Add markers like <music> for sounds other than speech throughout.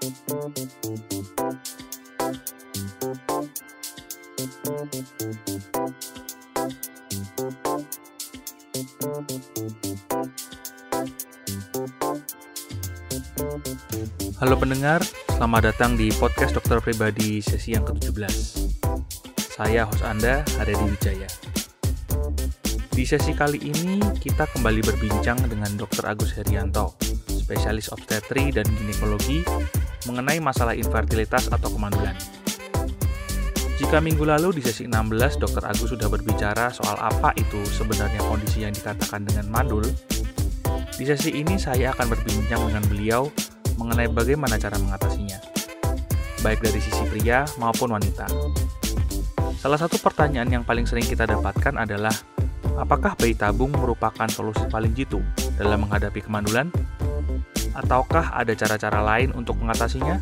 Halo pendengar, selamat datang di podcast dokter pribadi sesi yang ke-17. Saya host Anda, Haryadi Wijaya. Di sesi kali ini, kita kembali berbincang dengan Dr. Agus Herianto, spesialis obstetri dan ginekologi mengenai masalah infertilitas atau kemandulan. Jika minggu lalu di sesi 16, Dr. Agus sudah berbicara soal apa itu sebenarnya kondisi yang dikatakan dengan mandul, di sesi ini saya akan berbincang dengan beliau mengenai bagaimana cara mengatasinya, baik dari sisi pria maupun wanita. Salah satu pertanyaan yang paling sering kita dapatkan adalah, apakah bayi tabung merupakan solusi paling jitu dalam menghadapi kemandulan? Ataukah ada cara-cara lain untuk mengatasinya?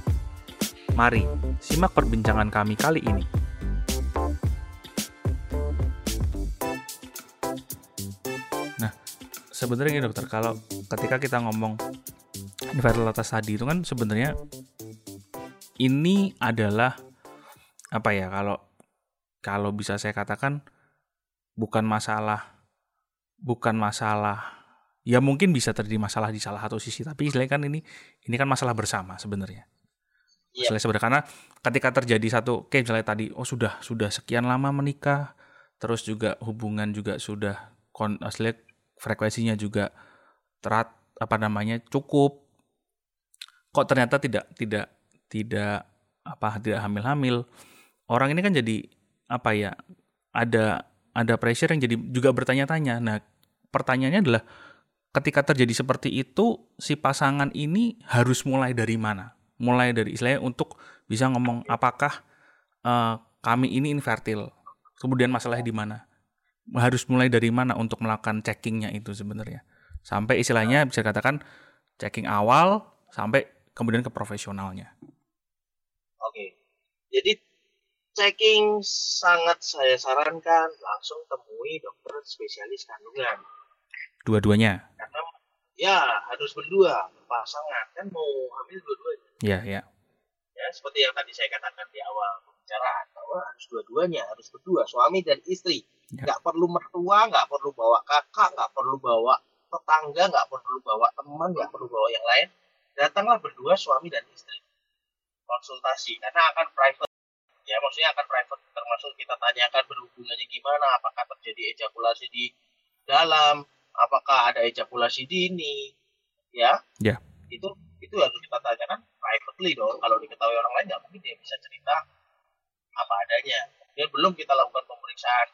Mari, simak perbincangan kami kali ini. Nah, sebenarnya gini dokter, kalau ketika kita ngomong infertilitas tadi itu kan sebenarnya ini adalah apa ya kalau kalau bisa saya katakan bukan masalah bukan masalah ya mungkin bisa terjadi masalah di salah satu sisi tapi istilahnya kan ini ini kan masalah bersama sebenarnya yeah. sebenarnya karena ketika terjadi satu kayak misalnya tadi oh sudah sudah sekian lama menikah terus juga hubungan juga sudah kon frekuensinya juga terat apa namanya cukup kok ternyata tidak tidak tidak apa tidak hamil-hamil orang ini kan jadi apa ya ada ada pressure yang jadi juga bertanya-tanya nah pertanyaannya adalah ketika terjadi seperti itu si pasangan ini harus mulai dari mana? Mulai dari istilahnya untuk bisa ngomong apakah uh, kami ini infertil? Kemudian masalahnya di mana? Harus mulai dari mana untuk melakukan checkingnya itu sebenarnya? Sampai istilahnya bisa katakan checking awal sampai kemudian ke profesionalnya. Oke, jadi checking sangat saya sarankan langsung temui dokter spesialis kandungan. Dua-duanya. Ya harus berdua pasangan kan mau hamil dua-duanya. Iya ya. Ya seperti yang tadi saya katakan di awal pembicaraan bahwa harus dua-duanya harus berdua suami dan istri. Ya. Nggak perlu mertua, nggak perlu bawa kakak, nggak perlu bawa tetangga, nggak perlu bawa teman, nggak perlu bawa yang lain datanglah berdua suami dan istri konsultasi karena akan private ya maksudnya akan private termasuk kita tanyakan berhubungannya gimana apakah terjadi ejakulasi di dalam apakah ada ejakulasi dini ya? Ya. Itu itu harus kita tanyakan privately dong. Kalau diketahui orang lain nggak mungkin dia bisa cerita apa adanya. Kemudian belum kita lakukan pemeriksaan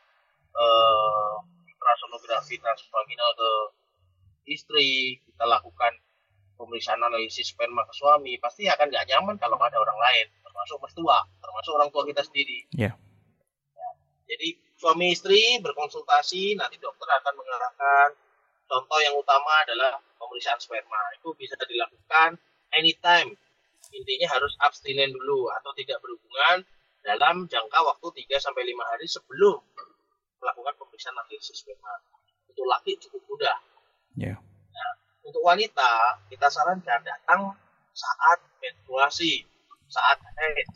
eh, ultrasonografi transvaginal ke istri. Kita lakukan pemeriksaan analisis sperma ke suami. Pasti akan nggak nyaman kalau ada orang lain termasuk mertua termasuk orang tua kita sendiri. Yeah. ya. jadi suami istri berkonsultasi nanti dokter akan mengarahkan contoh yang utama adalah pemeriksaan sperma itu bisa dilakukan anytime intinya harus abstinen dulu atau tidak berhubungan dalam jangka waktu 3 sampai 5 hari sebelum melakukan pemeriksaan analisis sperma. Untuk laki cukup mudah. Yeah untuk wanita kita sarankan datang saat menstruasi, saat haid.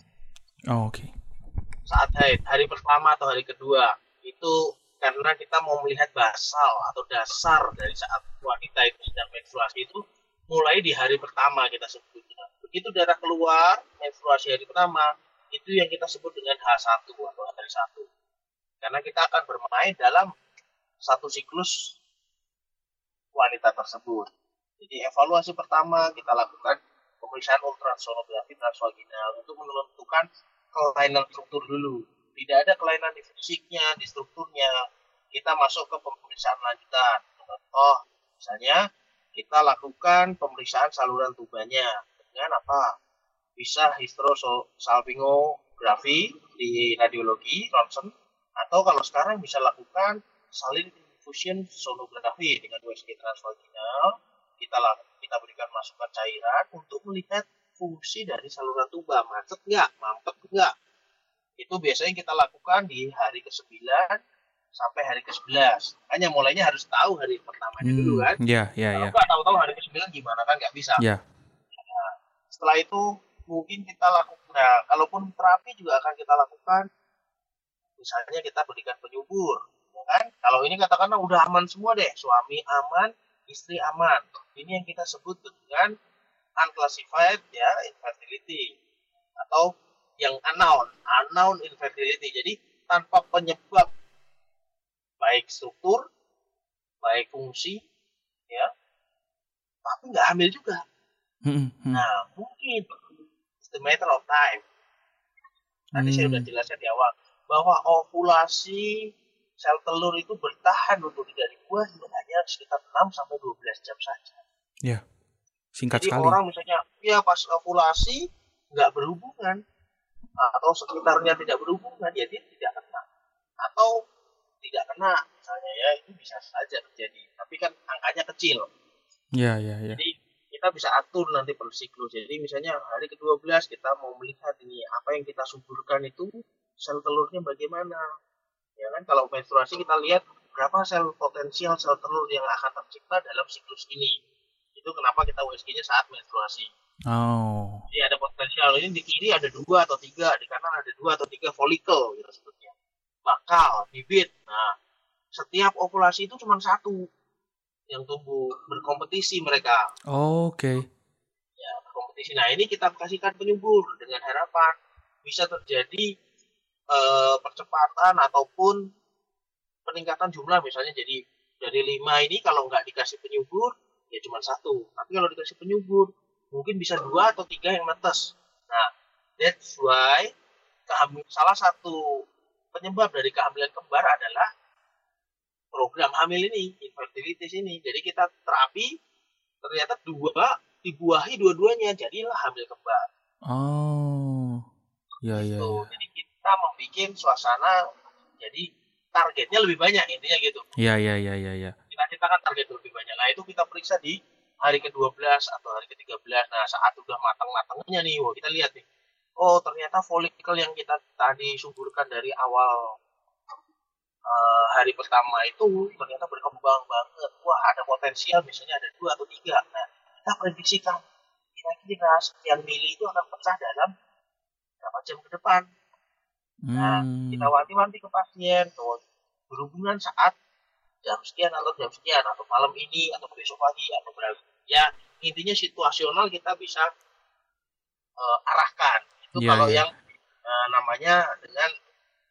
Oh, oke. Okay. Saat haid, hari pertama atau hari kedua itu karena kita mau melihat basal atau dasar dari saat wanita itu sedang menstruasi itu mulai di hari pertama kita sebutnya. Begitu darah keluar menstruasi hari pertama itu yang kita sebut dengan H1 atau hari satu. Karena kita akan bermain dalam satu siklus wanita tersebut. Jadi evaluasi pertama kita lakukan pemeriksaan ultrasonografi transvaginal untuk menentukan kelainan struktur dulu. Tidak ada kelainan di fisiknya, di strukturnya. Kita masuk ke pemeriksaan lanjutan. Contoh, misalnya kita lakukan pemeriksaan saluran tubanya dengan apa? Bisa histosalpingografi di radiologi, ronsen, atau kalau sekarang bisa lakukan salin infusion sonografi dengan USG transvaginal kita kita berikan masukan cairan untuk melihat fungsi dari saluran tuba macet nggak mampet nggak itu biasanya kita lakukan di hari ke-9 sampai hari ke-11 hanya mulainya harus tahu hari pertamanya hmm, dulu kan. iya iya iya. nggak tahu-tahu hari ke-9 gimana kan? Nggak bisa. Iya. Nah, setelah itu mungkin kita lakukan nah, kalaupun terapi juga akan kita lakukan. Misalnya kita berikan penyubur ya kan? Kalau ini katakanlah udah aman semua deh suami aman istri aman. Ini yang kita sebut dengan unclassified ya infertility. Atau yang unknown unknown infertility jadi tanpa penyebab baik struktur baik fungsi ya tapi nggak hamil juga Hmm, hmm. nah mungkin it's the matter of time tadi saya Hmm. udah jelaskan di awal bahwa ovulasi sel telur itu bertahan untuk tidak dibuat hanya sekitar 6 sampai 12 jam saja. Singkat Jadi sekali. orang misalnya ya pas ovulasi nggak berhubungan atau sekitarnya tidak berhubungan ya dia tidak kena. Atau tidak kena misalnya ya itu bisa saja terjadi. Tapi kan angkanya kecil. Ya, ya, ya. jadi kita bisa atur nanti per siklus jadi misalnya hari ke-12 kita mau melihat ini apa yang kita suburkan itu sel telurnya bagaimana. Ya kan kalau menstruasi kita lihat berapa sel potensial sel telur yang akan tercipta dalam siklus ini. Itu kenapa kita USG-nya saat menstruasi Oh. jadi ada potensial. Ini di kiri ada dua atau tiga di kanan ada dua atau tiga folikel gitu sebutnya. Bakal bibit. Nah setiap ovulasi itu cuma satu yang tumbuh berkompetisi mereka. Oke. ya berkompetisi. Nah ini kita kasihkan penyubur dengan harapan bisa terjadi eh, percepatan ataupun peningkatan jumlah. Misalnya jadi dari lima ini kalau nggak dikasih penyubur ya cuma satu. Tapi kalau dikasih penyubur mungkin bisa dua atau tiga yang netes nah that's why kehamil salah satu penyebab dari kehamilan kembar adalah program hamil ini infertilitis ini jadi kita terapi ternyata dua dibuahi dua-duanya jadilah hamil kembar Oh. Ya, ya, Tuh, ya. jadi kita membuat suasana jadi targetnya lebih banyak intinya gitu Ya, ya, ya, ya, ya. kita kita kan target lebih banyak nah itu kita periksa di hari ke-12 atau hari ke-13 nah saat udah matang-matangnya nih wah kita lihat nih. Oh ternyata folikel yang kita tadi suburkan dari awal eh, hari pertama itu ternyata berkembang banget. Wah ada potensial misalnya ada dua atau tiga. Nah kita prediksikan kira-kira sekian mili itu akan pecah dalam berapa jam ke depan. Nah, Hmm. kita wanti-wanti ke pasien bahwa berhubungan saat jam sekian atau jam sekian atau malam ini atau besok pagi atau berapa ya intinya situasional kita bisa eh, arahkan. Itu Iya, kalau iya. yang eh, namanya dengan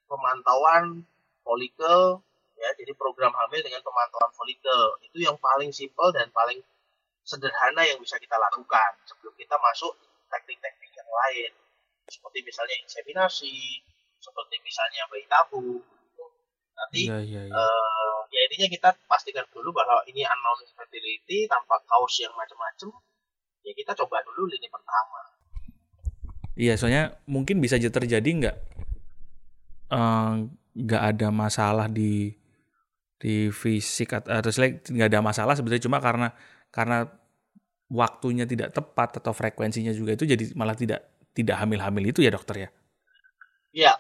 pemantauan folikel ya jadi program hamil dengan pemantauan folikel. Itu yang paling simpel dan paling sederhana yang bisa kita lakukan sebelum kita masuk teknik-teknik yang lain. Seperti misalnya inseminasi seperti misalnya bayi tabung nanti Iya, iya, iya. eh, ya intinya kita pastikan dulu bahwa ini unknown infertility tanpa kaus yang macam-macam ya kita coba dulu lini pertama Iya, soalnya mungkin bisa terjadi nggak eh, nggak ada masalah di di fisik at- atau selek nggak ada masalah sebetulnya cuma karena karena waktunya tidak tepat atau frekuensinya juga itu jadi malah tidak tidak hamil-hamil itu ya dokter ya. ya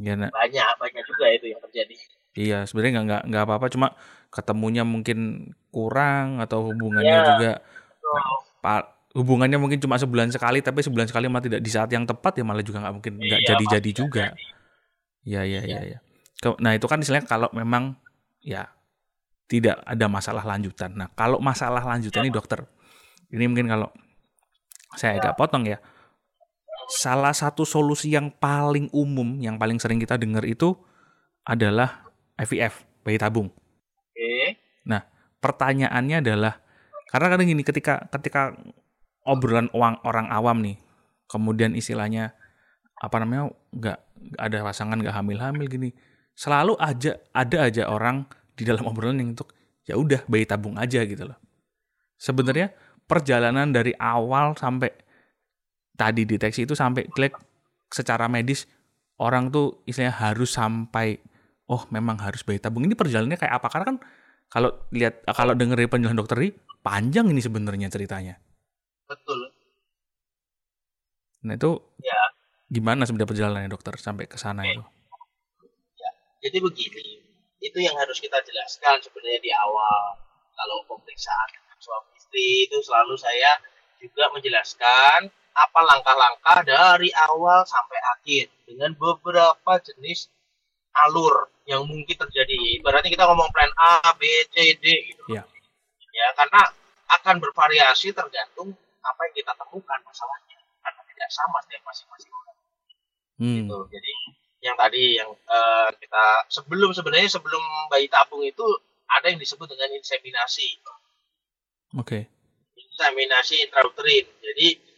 Ya, nah, banyak banyak juga itu yang terjadi iya sebenarnya nggak nggak nggak apa-apa cuma ketemunya mungkin kurang atau hubungannya Ya. juga So, pa- hubungannya mungkin cuma sebulan sekali tapi sebulan sekali malah tidak di saat yang tepat ya malah juga nggak mungkin nggak Iya, jadi-jadi juga. terjadi. Ya, ya, Iya. ya, ya. Nah, itu kan istilahnya kalau memang ya tidak ada masalah lanjutan. Nah, kalau masalah lanjutan ini dokter, ini mungkin kalau saya agak potong ya. Salah satu solusi yang paling umum, yang paling sering kita dengar itu adalah IVF, bayi tabung. oke Pertanyaannya adalah karena kadang gini ketika ketika obrolan uang orang awam nih, kemudian istilahnya apa namanya nggak ada pasangan nggak hamil-hamil gini, selalu aja ada aja orang di dalam obrolan yang untuk ya udah bayi tabung aja gitu loh. Sebenarnya perjalanan dari awal sampai tadi deteksi itu sampai klik secara medis orang tuh istilahnya harus sampai oh memang harus bayi tabung. Ini perjalanannya kayak apa? Karena kan kalau lihat kalau denger dari penjelasan dokter ini panjang ini sebenarnya ceritanya. Betul. Nah itu Ya. gimana sebenarnya perjalanannya dokter sampai ke sana itu? Jadi begini itu yang harus kita jelaskan sebenarnya di awal. Kalau pemeriksaan suami istri itu selalu saya juga menjelaskan apa langkah-langkah dari awal sampai akhir dengan beberapa jenis alur yang mungkin terjadi. Ibaratnya kita ngomong plan A, B, C, D gitu. Ya. Ya, karena akan bervariasi tergantung apa yang kita temukan masalahnya. Karena tidak sama setiap masing-masing orang. Hmm. Gitu. Jadi yang tadi yang eh, kita sebelum sebenarnya sebelum bayi tabung itu ada yang disebut dengan inseminasi. Oke. Inseminasi intrauterin. Jadi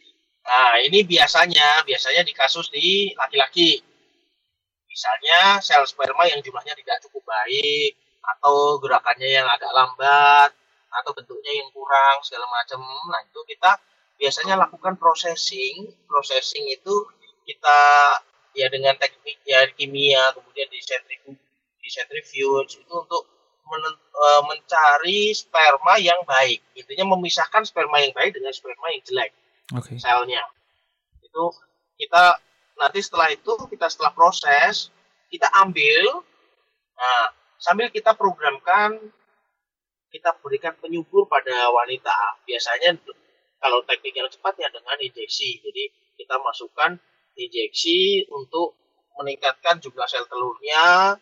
nah ini biasanya biasanya di kasus di laki-laki. Misalnya sel sperma yang jumlahnya tidak cukup baik atau gerakannya yang agak lambat atau bentuknya yang kurang segala macam. Nah, itu kita biasanya lakukan processing. Processing itu kita ya dengan teknik ya kimia kemudian di centrifuge di centrifuge itu untuk eh, mencari sperma yang baik. Intinya memisahkan sperma yang baik dengan sperma yang jelek Oke. selnya. Itu kita nanti setelah itu kita setelah proses kita ambil nah sambil kita programkan kita berikan penyubur pada wanita. Biasanya kalau teknik yang cepat ya dengan injeksi. Jadi kita masukkan injeksi untuk meningkatkan jumlah sel telurnya.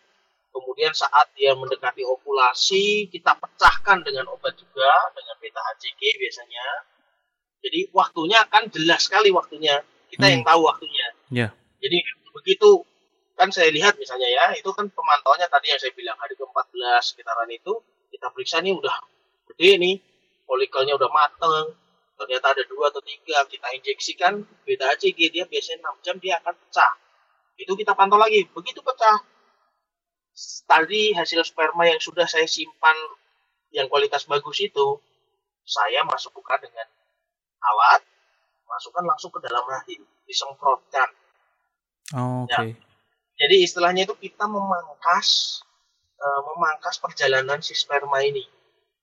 Kemudian saat dia mendekati ovulasi, kita pecahkan dengan obat juga dengan beta HCG biasanya. Jadi waktunya akan jelas sekali waktunya. Kita Hmm. yang tahu waktunya. Ya. Jadi begitu kan saya lihat misalnya ya, itu kan pemantauannya tadi yang saya bilang hari ke-14 sekitaran itu kita periksa nih udah gede nih, folikelnya udah mateng, ternyata ada dua atau tiga, kita injeksikan beta HCG dia biasanya 6 jam dia akan pecah. Itu kita pantau lagi, begitu pecah. Tadi hasil sperma yang sudah saya simpan yang kualitas bagus itu, saya masukkan dengan alat, masukkan langsung ke dalam rahim, disemprotkan. Oh, Ya. Oke. Jadi istilahnya itu kita memangkas eh, memangkas perjalanan si sperma ini.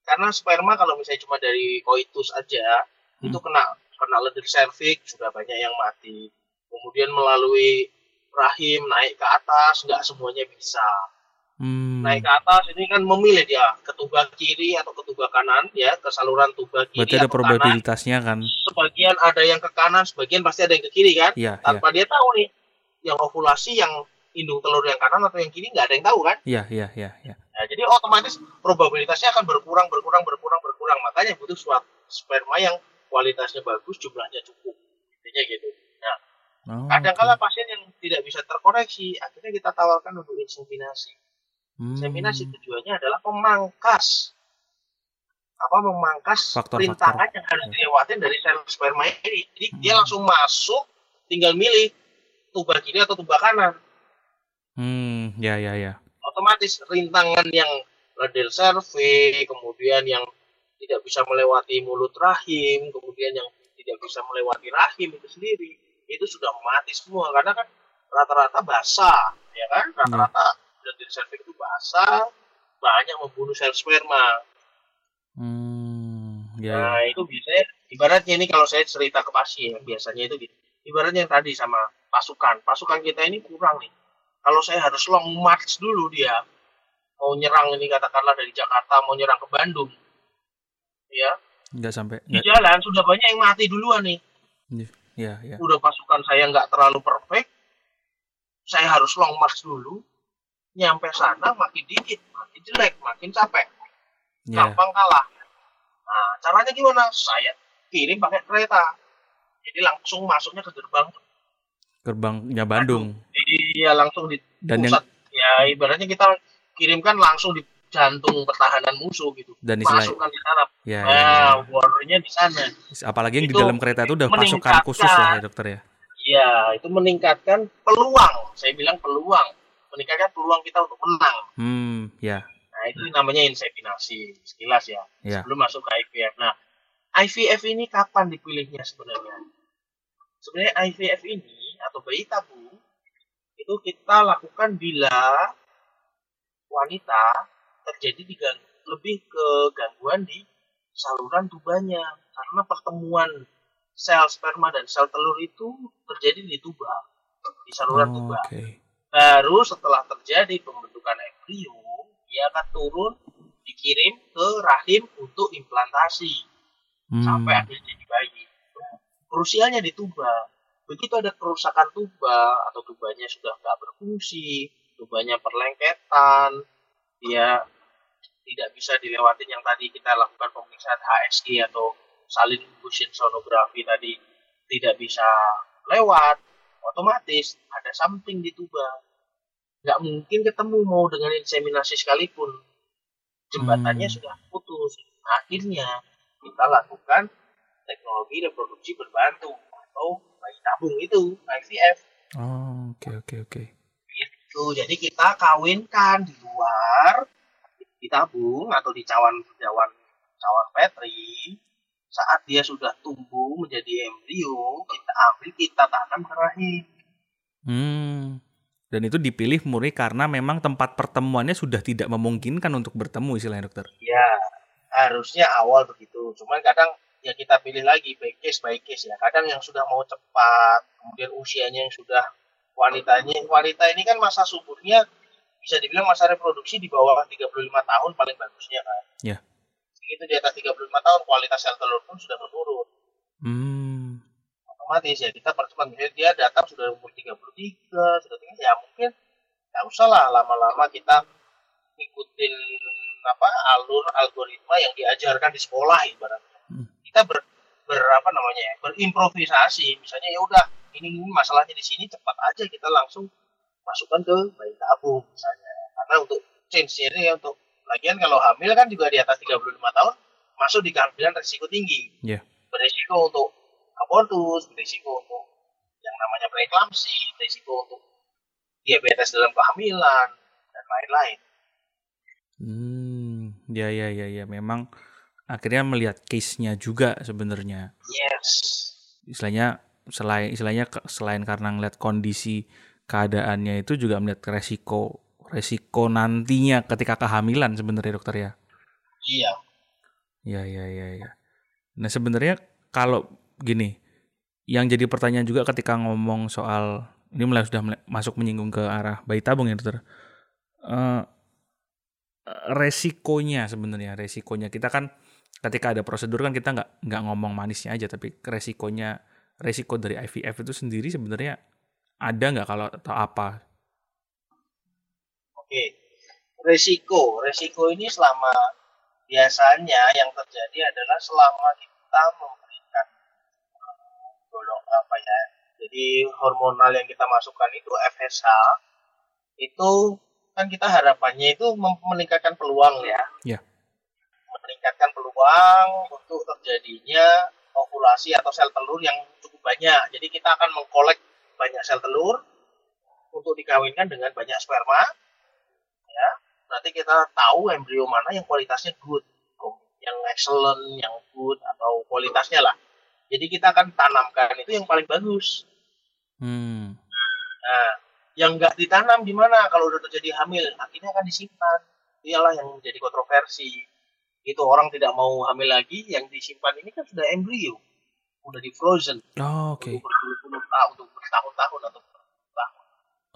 Karena sperma kalau misalnya cuma dari koitus aja Hmm. itu kena kena leher serviks sudah banyak yang mati. Kemudian melalui rahim naik ke atas nggak semuanya bisa. Hmm. Naik ke atas ini kan memilih dia ke tuba kiri atau ke tuba kanan ya ke saluran tuba kiri Berarti ada atau kanan. probabilitasnya kan? Sebagian ada yang ke kanan, sebagian pasti ada yang ke kiri kan iya. tanpa dia tahu nih yang ovulasi yang indung telur yang kanan atau yang kiri nggak ada yang tahu kan Iya, iya, iya, iya. Nah, jadi otomatis probabilitasnya akan berkurang berkurang berkurang berkurang makanya butuh suatu sperma yang kualitasnya bagus jumlahnya cukup intinya gitu nah Oh, kadang-kala oke. pasien yang tidak bisa terkoreksi akhirnya kita tawarkan untuk inseminasi Hmm. inseminasi tujuannya adalah memangkas apa memangkas rintangan yang harus dilewatin dari sel sperma ini jadi dia Hmm. langsung masuk tinggal milih tuba kiri atau tuba kanan Hmm, ya, ya, ya. otomatis rintangan yang radel survey, kemudian yang tidak bisa melewati mulut rahim, kemudian yang tidak bisa melewati rahim itu sendiri, itu sudah mati semua karena kan rata-rata basah, ya kan? Rata-rata radel survey itu basah, banyak membunuh sel sperma. Hmm, ya, ya. Nah, itu biasanya ibaratnya ini kalau saya cerita ke pasien, biasanya itu gitu. Ibaratnya yang tadi sama pasukan, pasukan kita ini kurang nih. Kalau saya harus long march dulu dia mau nyerang ini katakanlah dari Jakarta mau nyerang ke Bandung, ya Nggak sampai. di jalan sudah banyak yang mati duluan nih. ya, ya. Udah pasukan saya nggak terlalu perfect, saya harus long march dulu. Nyampe sana makin dikit, makin jelek, makin capek. Ya, gampang kalah. Nah, caranya gimana? Saya kirim pakai kereta. Jadi langsung masuknya ke gerbang. gerbangnya Bandung. Iya, langsung di Dan yang pusat. Ya, ibaratnya kita kirimkan langsung di jantung pertahanan musuh gitu. dan istilah Masukkan di sana. ya, ya, Nah, ya. bordernya di sana. apalagi yang di itu dalam kereta itu udah pasukan khusus lah ya dokter ya. Iya, itu meningkatkan peluang. Saya bilang peluang. Meningkatkan peluang kita untuk menang. Hmm, ya, Nah, itu namanya inseminasi. Sekilas ya. ya. sebelum masuk ke IVF. Nah, IVF ini kapan dipilihnya sebenarnya? Sebenarnya IVF ini atau bayi tabung itu kita lakukan bila wanita terjadi lebih ke gangguan di saluran tubanya karena pertemuan sel sperma dan sel telur itu terjadi di tuba di saluran Oh, tuba. Oke. Baru setelah terjadi pembentukan embrio, dia akan turun dikirim ke rahim untuk implantasi. Hmm, sampai akhirnya jadi bayi. krusialnya di tuba. Begitu ada kerusakan tuba atau tubanya sudah nggak berfungsi tubanya perlengketan dia tidak bisa dilewati yang tadi kita lakukan pemeriksaan HSG atau salin fusion sonografi tadi tidak bisa lewat otomatis ada something di tuba nggak mungkin ketemu mau dengan inseminasi sekalipun jembatannya hmm. sudah putus akhirnya kita lakukan teknologi reproduksi berbantu atau bayi tabung itu IVF. Oh oke okay, oke okay, oke. Okay. Itu jadi kita kawinkan di luar di tabung atau di cawan cawan cawan petri saat dia sudah tumbuh menjadi embrio kita ambil kita tanam ke rahim. Hmm. Dan itu dipilih murni karena memang tempat pertemuannya sudah tidak memungkinkan untuk bertemu istilahnya dokter. Ya, harusnya awal begitu. Cuman kadang ya kita pilih lagi by case by case ya kadang yang sudah mau cepat kemudian usianya yang sudah wanitanya wanita ini kan masa suburnya bisa dibilang masa reproduksi di bawah 35 tahun paling bagusnya kan ya itu di atas 35 tahun kualitas sel telur pun sudah menurun. Hmm. otomatis ya kita percepat. Misalnya dia datang sudah umur 33 sudah tinggi ya mungkin nggak usah lah lama-lama kita ikutin apa alur algoritma yang diajarkan di sekolah ibaratnya. Kita ber, ber apa namanya ya, berimprovisasi. Misalnya ya udah ini, ini masalahnya di sini cepat aja kita langsung masukkan ke bayi tabung misalnya. Karena untuk change ini ya untuk lagian kalau hamil kan juga di atas 35 tahun masuk di kehamilan risiko tinggi yeah. berisiko untuk abortus berisiko untuk yang namanya preeklamsi berisiko untuk diabetes dalam kehamilan dan lain-lain hmm ya ya ya ya memang akhirnya melihat case-nya juga sebenarnya. Yes. Istilahnya selain istilahnya selain karena ngeliat kondisi keadaannya itu juga melihat resiko resiko nantinya ketika kehamilan sebenarnya dokter ya. Iya. Iya iya iya iya. Nah sebenarnya kalau gini, yang jadi pertanyaan juga ketika ngomong soal ini mulai sudah masuk menyinggung ke arah bayi tabung ya dokter. Uh, resikonya sebenarnya resikonya kita kan ketika ada prosedur kan kita nggak nggak ngomong manisnya aja tapi resikonya resiko dari IVF itu sendiri sebenarnya ada nggak kalau atau apa? Oke, resiko resiko ini selama biasanya yang terjadi adalah selama kita memberikan golong apa ya jadi hormonal yang kita masukkan itu FSH itu kan kita harapannya itu meningkatkan peluang ya. Yeah meningkatkan peluang untuk terjadinya ovulasi atau sel telur yang cukup banyak. Jadi kita akan mengkolek banyak sel telur untuk dikawinkan dengan banyak sperma. Ya, nanti kita tahu embrio mana yang kualitasnya good, yang excellent, yang good atau kualitasnya lah. Jadi kita akan tanamkan itu yang paling bagus. Hmm. Nah, yang nggak ditanam di mana kalau udah terjadi hamil, akhirnya akan disimpan. Iyalah yang menjadi kontroversi itu orang tidak mau hamil lagi yang disimpan ini kan sudah embrio udah di frozen oh, oke okay. untuk bertahun-tahun atau bertahun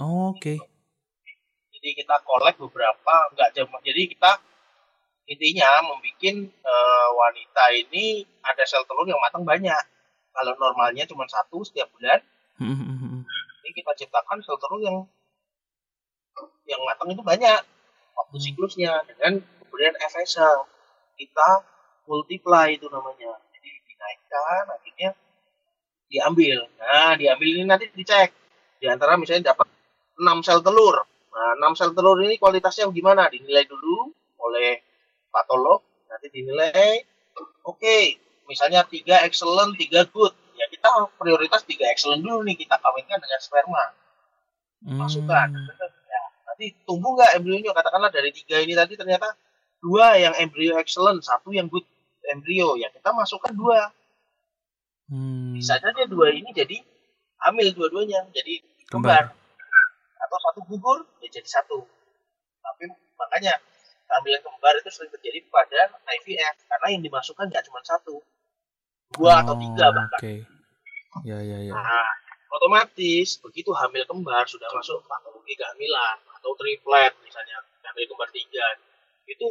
oh, oke okay. Jadi kita kolek beberapa nggak jam jadi kita intinya membuat uh, wanita ini ada sel telur yang matang banyak. Kalau normalnya cuma satu setiap bulan ini kita ciptakan sel telur yang yang matang itu banyak waktu hmm. siklusnya dengan kemudian FSH kita multiply itu namanya. Jadi dinaikkan akhirnya diambil. Nah diambil ini nanti dicek. Di antara misalnya dapat 6 sel telur nah 6 sel telur ini kualitasnya gimana dinilai dulu oleh patolog nanti dinilai oke okay, misalnya tiga excellent tiga good ya kita prioritas tiga excellent dulu nih kita kawinkan dengan sperma masukkan hmm. ya, nanti tumbuh nggak embrionya katakanlah dari tiga ini tadi ternyata dua yang embrio excellent, satu yang good embrio. Ya kita masukkan dua. Hmm. Bisa saja dua ini jadi hamil dua-duanya, jadi kembar. Atau satu gugur, ya jadi satu. Tapi makanya kehamilan kembar itu sering terjadi pada IVF karena yang dimasukkan nggak cuma satu, dua oh, atau tiga bahkan. Okay. Ya ya ya. Nah, otomatis begitu hamil kembar sudah masuk patologi kehamilan atau triplet misalnya hamil kembar tiga itu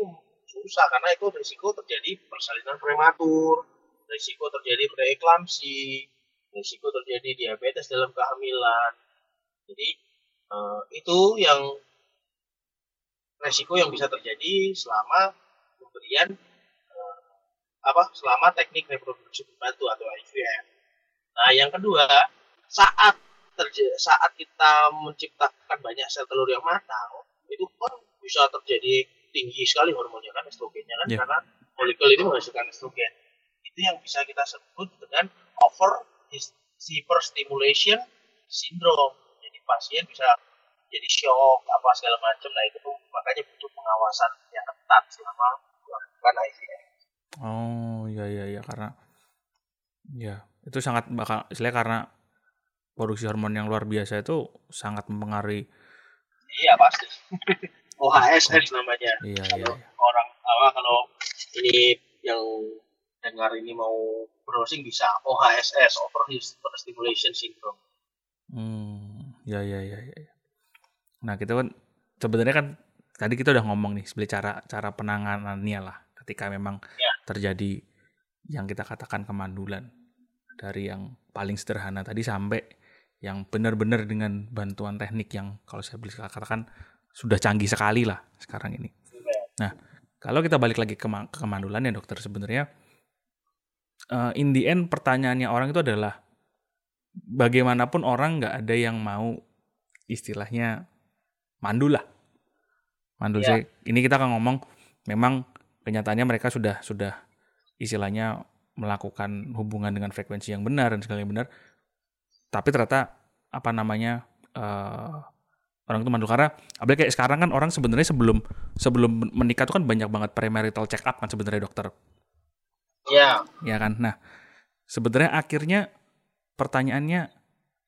susah karena itu risiko terjadi persalinan prematur, risiko terjadi preeklamsi, risiko terjadi diabetes dalam kehamilan. Jadi uh, itu yang resiko yang bisa terjadi selama pemberian uh, apa selama teknik reproduksi pembantu atau IVF. Nah, yang kedua, saat saat kita menciptakan banyak sel telur yang matang, itu pun bisa terjadi tinggi sekali hormonnya kan estrogennya kan yeah. karena molekel ini menghasilkan estrogen. Itu yang bisa kita sebut dengan over hyperstimulation syndrome. Pasien bisa jadi shock apa segala macam. Nah itu makanya butuh pengawasan yang ketat selama melakukan IVF. Oh iya iya iya karena ya itu sangat bakal istilahnya karena produksi hormon yang luar biasa itu sangat mempengaruhi. Iya pasti. <laughs> OHSS namanya. Iya, kalau iya. orang apa kalau ini yang dengar ini mau browsing bisa OHSS over stimulation syndrome. Hmm, ya ya ya ya. Nah kita kan sebenarnya kan tadi kita udah ngomong nih sebenarnya cara cara penanganannya lah ketika memang ya. terjadi yang kita katakan kemandulan dari yang paling sederhana tadi sampai yang benar-benar dengan bantuan teknik yang kalau saya bisa katakan sudah canggih sekali lah sekarang ini. Nah, kalau kita balik lagi ke, ke kemandulan ya dokter sebenarnya uh, in the end pertanyaannya orang itu adalah bagaimanapun orang nggak ada yang mau istilahnya mandul lah. Mandul ya. saya ini kita akan ngomong memang kenyataannya mereka sudah sudah istilahnya melakukan hubungan dengan frekuensi yang benar dan segala yang benar. Tapi ternyata apa namanya uh, orang itu mandul karena apalagi kayak sekarang kan orang sebenarnya sebelum sebelum menikah itu kan banyak banget premarital check up kan sebenarnya dokter. Iya. Ya kan. Nah, sebenarnya akhirnya pertanyaannya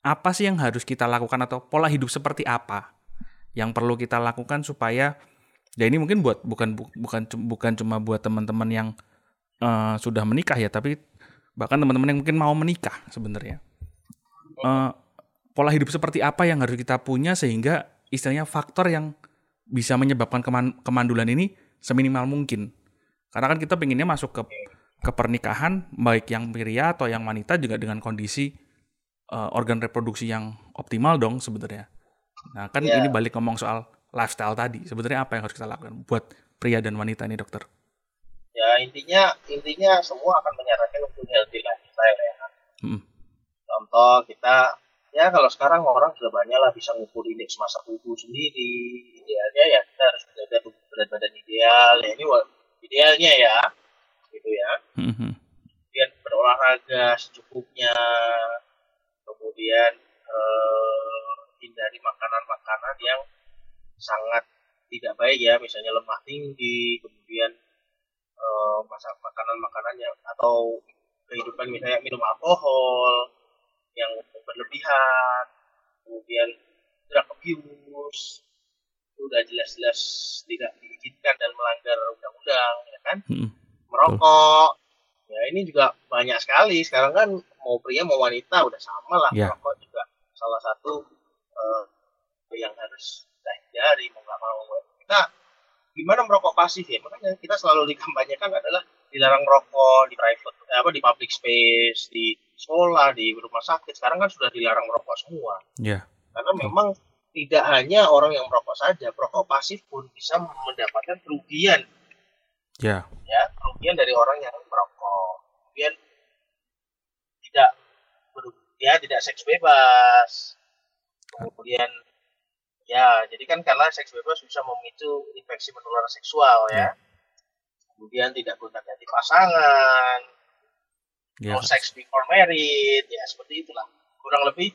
apa sih yang harus kita lakukan atau pola hidup seperti apa yang perlu kita lakukan supaya ya ini mungkin buat bukan bukan bukan cuma buat teman-teman yang uh, sudah menikah ya, tapi bahkan teman-teman yang mungkin mau menikah sebenarnya. Uh, pola hidup seperti apa yang harus kita punya sehingga istilahnya faktor yang bisa menyebabkan keman kemandulan ini seminimal mungkin. Karena kan kita pengennya masuk ke ke pernikahan baik yang pria atau yang wanita juga dengan kondisi uh, organ reproduksi yang optimal dong sebenarnya. Nah kan yeah. ini balik ngomong soal lifestyle tadi. Sebenarnya apa yang harus kita lakukan buat pria dan wanita ini dokter? Ya intinya intinya semua akan menyarankan untuk healthy lifestyle ya. Hmm. Contoh kita ya kalau sekarang orang sudah banyak lah bisa ngukur indeks masa tubuh sendiri idealnya ya kita harus menjaga tubuh berat badan ideal ya ini idealnya ya gitu ya mm-hmm. kemudian berolahraga secukupnya kemudian eh, hindari makanan-makanan yang sangat tidak baik ya misalnya lemak tinggi kemudian eh, makanan-makanan yang atau kehidupan misalnya minum alkohol yang berlebihan, kemudian drug abuse, sudah jelas-jelas tidak diizinkan dan melanggar undang-undang, ya kan? Hmm. Merokok, ya ini juga banyak sekali. Sekarang kan mau pria mau wanita udah sama lah. Yeah. Merokok juga salah satu uh, yang harus kita hindari mau nggak mau. Kita gimana merokok pasif ya? Makanya kita selalu dikampanyekan adalah dilarang merokok di private apa di public space di sekolah di rumah sakit sekarang kan sudah dilarang merokok semua yeah. karena memang tidak hanya orang yang merokok saja merokok pasif pun bisa mendapatkan kerugian yeah. ya kerugian dari orang yang merokok kemudian tidak ya tidak seks bebas kemudian ya jadi kan karena seks bebas bisa memicu infeksi menular seksual ya yeah kemudian tidak gonta ganti pasangan, yeah. no sex before married, ya seperti itulah. Kurang lebih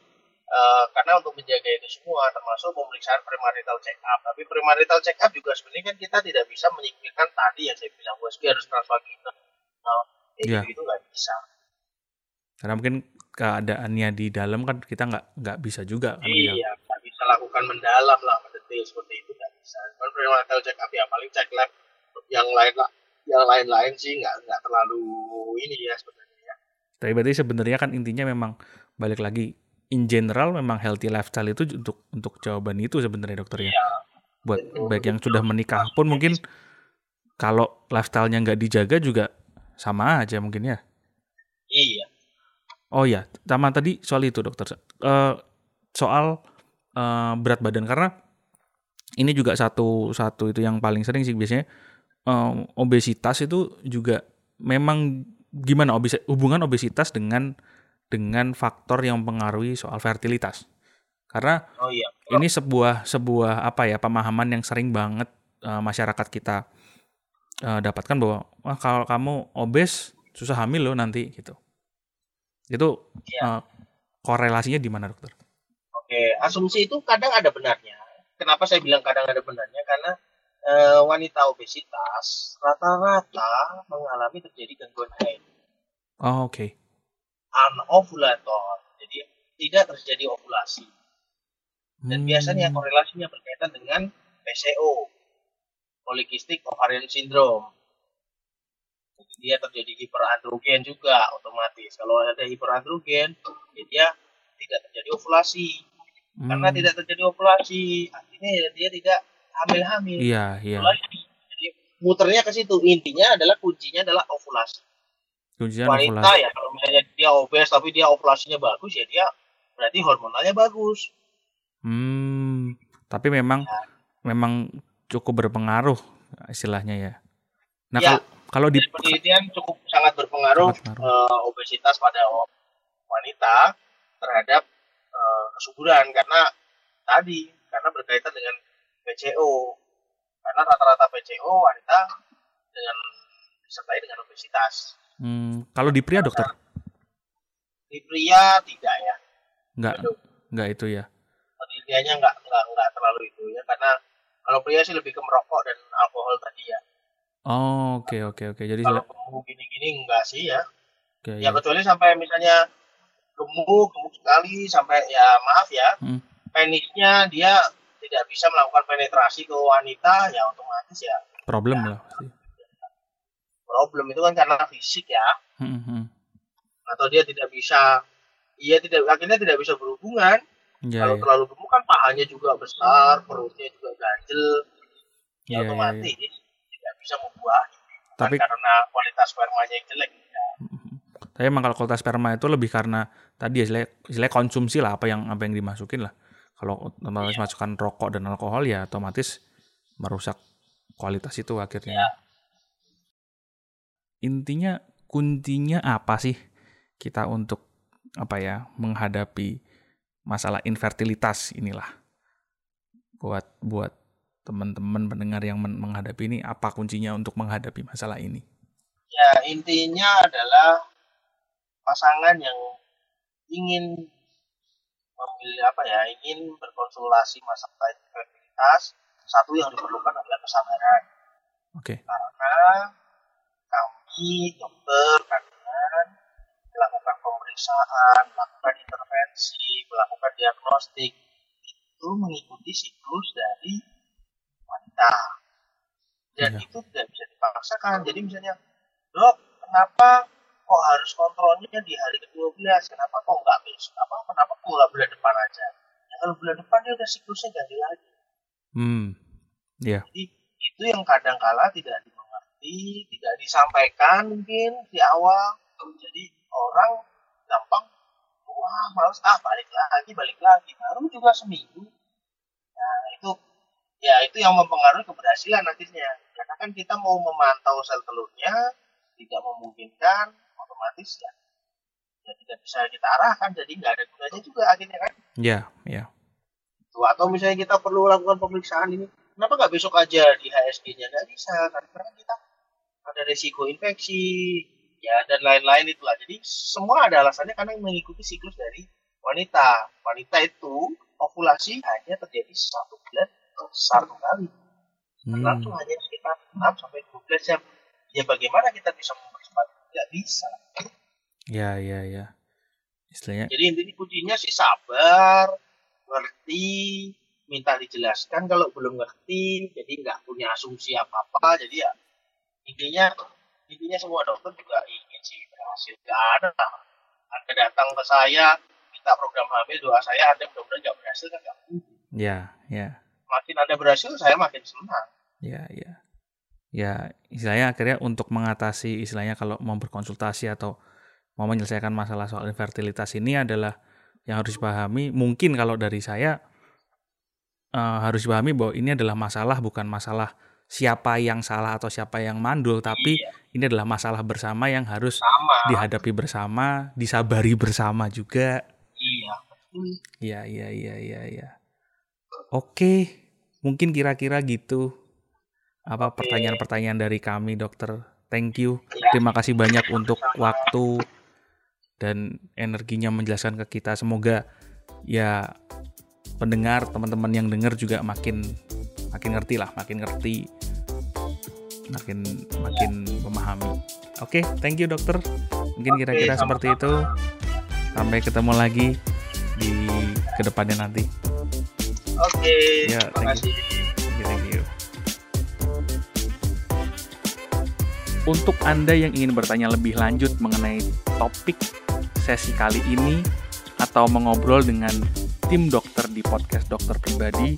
uh, karena untuk menjaga itu semua termasuk pemeriksaan premarital check up. Tapi premarital check up juga sebenarnya kan kita tidak bisa menyingkirkan tadi yang saya bilang USG harus transvaginal. Nah, yeah. itu nggak bisa. Karena mungkin keadaannya di dalam kan kita nggak nggak bisa juga kan iya nggak bisa lakukan mendalam lah mendetail seperti itu nggak bisa cuman premarital check up ya paling cek lab yang lain lah yang lain-lain sih nggak nggak terlalu ini ya sebenarnya. Ya. Tapi berarti sebenarnya kan intinya memang balik lagi in general memang healthy lifestyle itu untuk untuk jawaban itu sebenarnya dokter ya. Iya. Buat betul, baik yang sudah menikah pun mungkin kalau lifestyle-nya nggak dijaga juga sama aja mungkin ya. Iya. Oh ya, sama tadi soal itu dokter. Uh, soal uh, berat badan karena ini juga satu satu itu yang paling sering sih biasanya uh, obesitas itu juga memang gimana obes hubungan obesitas dengan dengan faktor yang mempengaruhi soal fertilitas. Karena oh, iya. ini sebuah sebuah apa ya pemahaman yang sering banget uh, masyarakat kita uh, dapatkan bahwa wah kalau kamu obes susah hamil loh nanti gitu. Itu ya. uh, korelasinya di mana dokter? Oke, asumsi itu kadang ada benarnya. Kenapa saya bilang kadang ada benarnya? Karena e, wanita obesitas rata-rata mengalami terjadi gangguan haid. Oh, oke. Okay. Anovulator. Jadi tidak terjadi ovulasi. Dan hmm. biasanya korelasinya berkaitan dengan PCO, polikistik ovarian syndrome. Jadi dia terjadi hiperandrogen juga otomatis. Kalau ada hiperandrogen, ya dia tidak terjadi ovulasi. Hmm. Karena tidak terjadi ovulasi, artinya ya dia tidak hamil-hamil. Iya, iya. Jadi muternya ke situ. Intinya adalah kuncinya adalah ovulasi. Kuncinya Wanita ovulasi. ya kalau misalnya dia obes tapi dia ovulasinya bagus ya dia berarti hormonalnya bagus. Hmm, tapi memang ya. memang cukup berpengaruh istilahnya ya. Nah, ya, kalau, kalau di penelitian cukup sangat berpengaruh, sangat uh, obesitas pada wanita terhadap uh, kesuburan karena tadi karena berkaitan dengan PCO. Karena rata-rata PCO wanita dengan disertai dengan obesitas. Hmm, kalau di pria dokter? Di pria tidak ya. Enggak, enggak itu ya penelitiannya nggak nggak nggak terlalu itu ya karena kalau pria sih lebih ke merokok dan alkohol tadi ya. Oh oke okay, oke okay, oke okay. jadi kalau gemuk gini-gini enggak sih ya. Okay, ya, ya kecuali sampai misalnya gemuk gemuk sekali sampai ya maaf ya hmm. penisnya dia tidak bisa melakukan penetrasi ke wanita ya otomatis ya. Problem ya, lah. Problem itu kan karena fisik ya. Hmm, hmm. Atau dia tidak bisa, ia tidak akhirnya tidak bisa berhubungan Ya, Kalau ya. terlalu gemuk kan pahanya juga besar, perutnya juga ganjel, ya, ya otomatis ya. tidak bisa membuah. Tapi karena kualitas spermanya yang jelek. Ya. <laughs> Tapi emang kalau kualitas sperma itu lebih karena tadi ya istilahnya, konsumsi lah apa yang apa yang dimasukin lah. Kalau otomatis ya. masukkan rokok dan alkohol ya otomatis merusak kualitas itu akhirnya. Ya. Intinya kuncinya apa sih kita untuk apa ya menghadapi masalah infertilitas inilah buat buat teman-teman pendengar yang menghadapi ini apa kuncinya untuk menghadapi masalah ini? Ya intinya adalah pasangan yang ingin memilih apa ya ingin berkonsultasi masalah infertilitas satu yang diperlukan adalah kesabaran. Oke. Okay. Karena kami dokter kandungan melakukan pemeriksaan, melakukan intervensi, melakukan diagnostik itu mengikuti siklus dari wanita. Dan ya. itu tidak bisa dipaksakan. Jadi misalnya, dok, kenapa kok harus kontrolnya di hari ke-12? Kenapa kok nggak besok? Apa, kenapa kok nggak bulan depan aja? Ya kalau bulan depan dia udah siklusnya ganti lagi. Hmm, ya. Yeah. Jadi itu yang kadang-kala tidak dimengerti, tidak disampaikan mungkin di awal. Jadi orang gampang wah males. Ah balik lagi balik lagi. Baru juga seminggu. Nah itu ya itu yang mempengaruhi keberhasilan akhirnya karena kan kita mau memantau sel telurnya tidak memungkinkan otomatis ya, ya tidak bisa kita arahkan. Jadi nggak ada gunanya juga akhirnya kan? Ya ya. Tuh, atau misalnya kita perlu lakukan pemeriksaan ini kenapa nggak besok aja di HSG-nya nggak bisa karena kita. Ada resiko infeksi ya dan lain-lain itulah. Jadi semua ada alasannya karena mengikuti siklus dari wanita. Wanita itu ovulasi hanya terjadi satu bulan satu kali. Hmm. Langsung hanya sekitar 6 sampai 12 jam. Ya bagaimana kita bisa mempercepat? Tidak bisa. Ya, ya, ya. Istilahnya. Jadi intinya kuncinya sih sabar, ngerti, minta dijelaskan kalau belum ngerti, jadi nggak punya asumsi apa-apa. Jadi ya intinya intinya semua dokter juga ingin sih berhasil gak ada anda datang ke saya minta program hamil doa saya anda mudah-mudahan gak berhasil kan gak mungkin. Ya ya. Makin anda berhasil saya makin senang. Ya ya. Ya istilahnya akhirnya untuk mengatasi istilahnya kalau mau berkonsultasi atau mau menyelesaikan masalah soal infertilitas ini adalah yang harus dipahami. Mungkin kalau dari saya uh, harus dipahami bahwa ini adalah masalah bukan masalah siapa yang salah atau siapa yang mandul tapi iya. ini adalah masalah bersama yang harus Sama. dihadapi bersama disabari bersama juga iya iya iya iya iya ya. oke mungkin kira-kira gitu apa pertanyaan-pertanyaan dari kami dokter thank you ya. terima kasih banyak untuk waktu dan energinya menjelaskan ke kita. Semoga ya pendengar, teman-teman yang dengar juga makin makin ngerti lah, makin ngerti, makin makin memahami. Oke, okay, thank you dokter. Mungkin kira-kira okay, seperti itu. Sampai ketemu lagi di ke depannya nanti. Oke. Okay, ya. Thank you, thank you. Untuk Anda yang ingin bertanya lebih lanjut mengenai topik sesi kali ini atau mengobrol dengan tim dokter di podcast dokter pribadi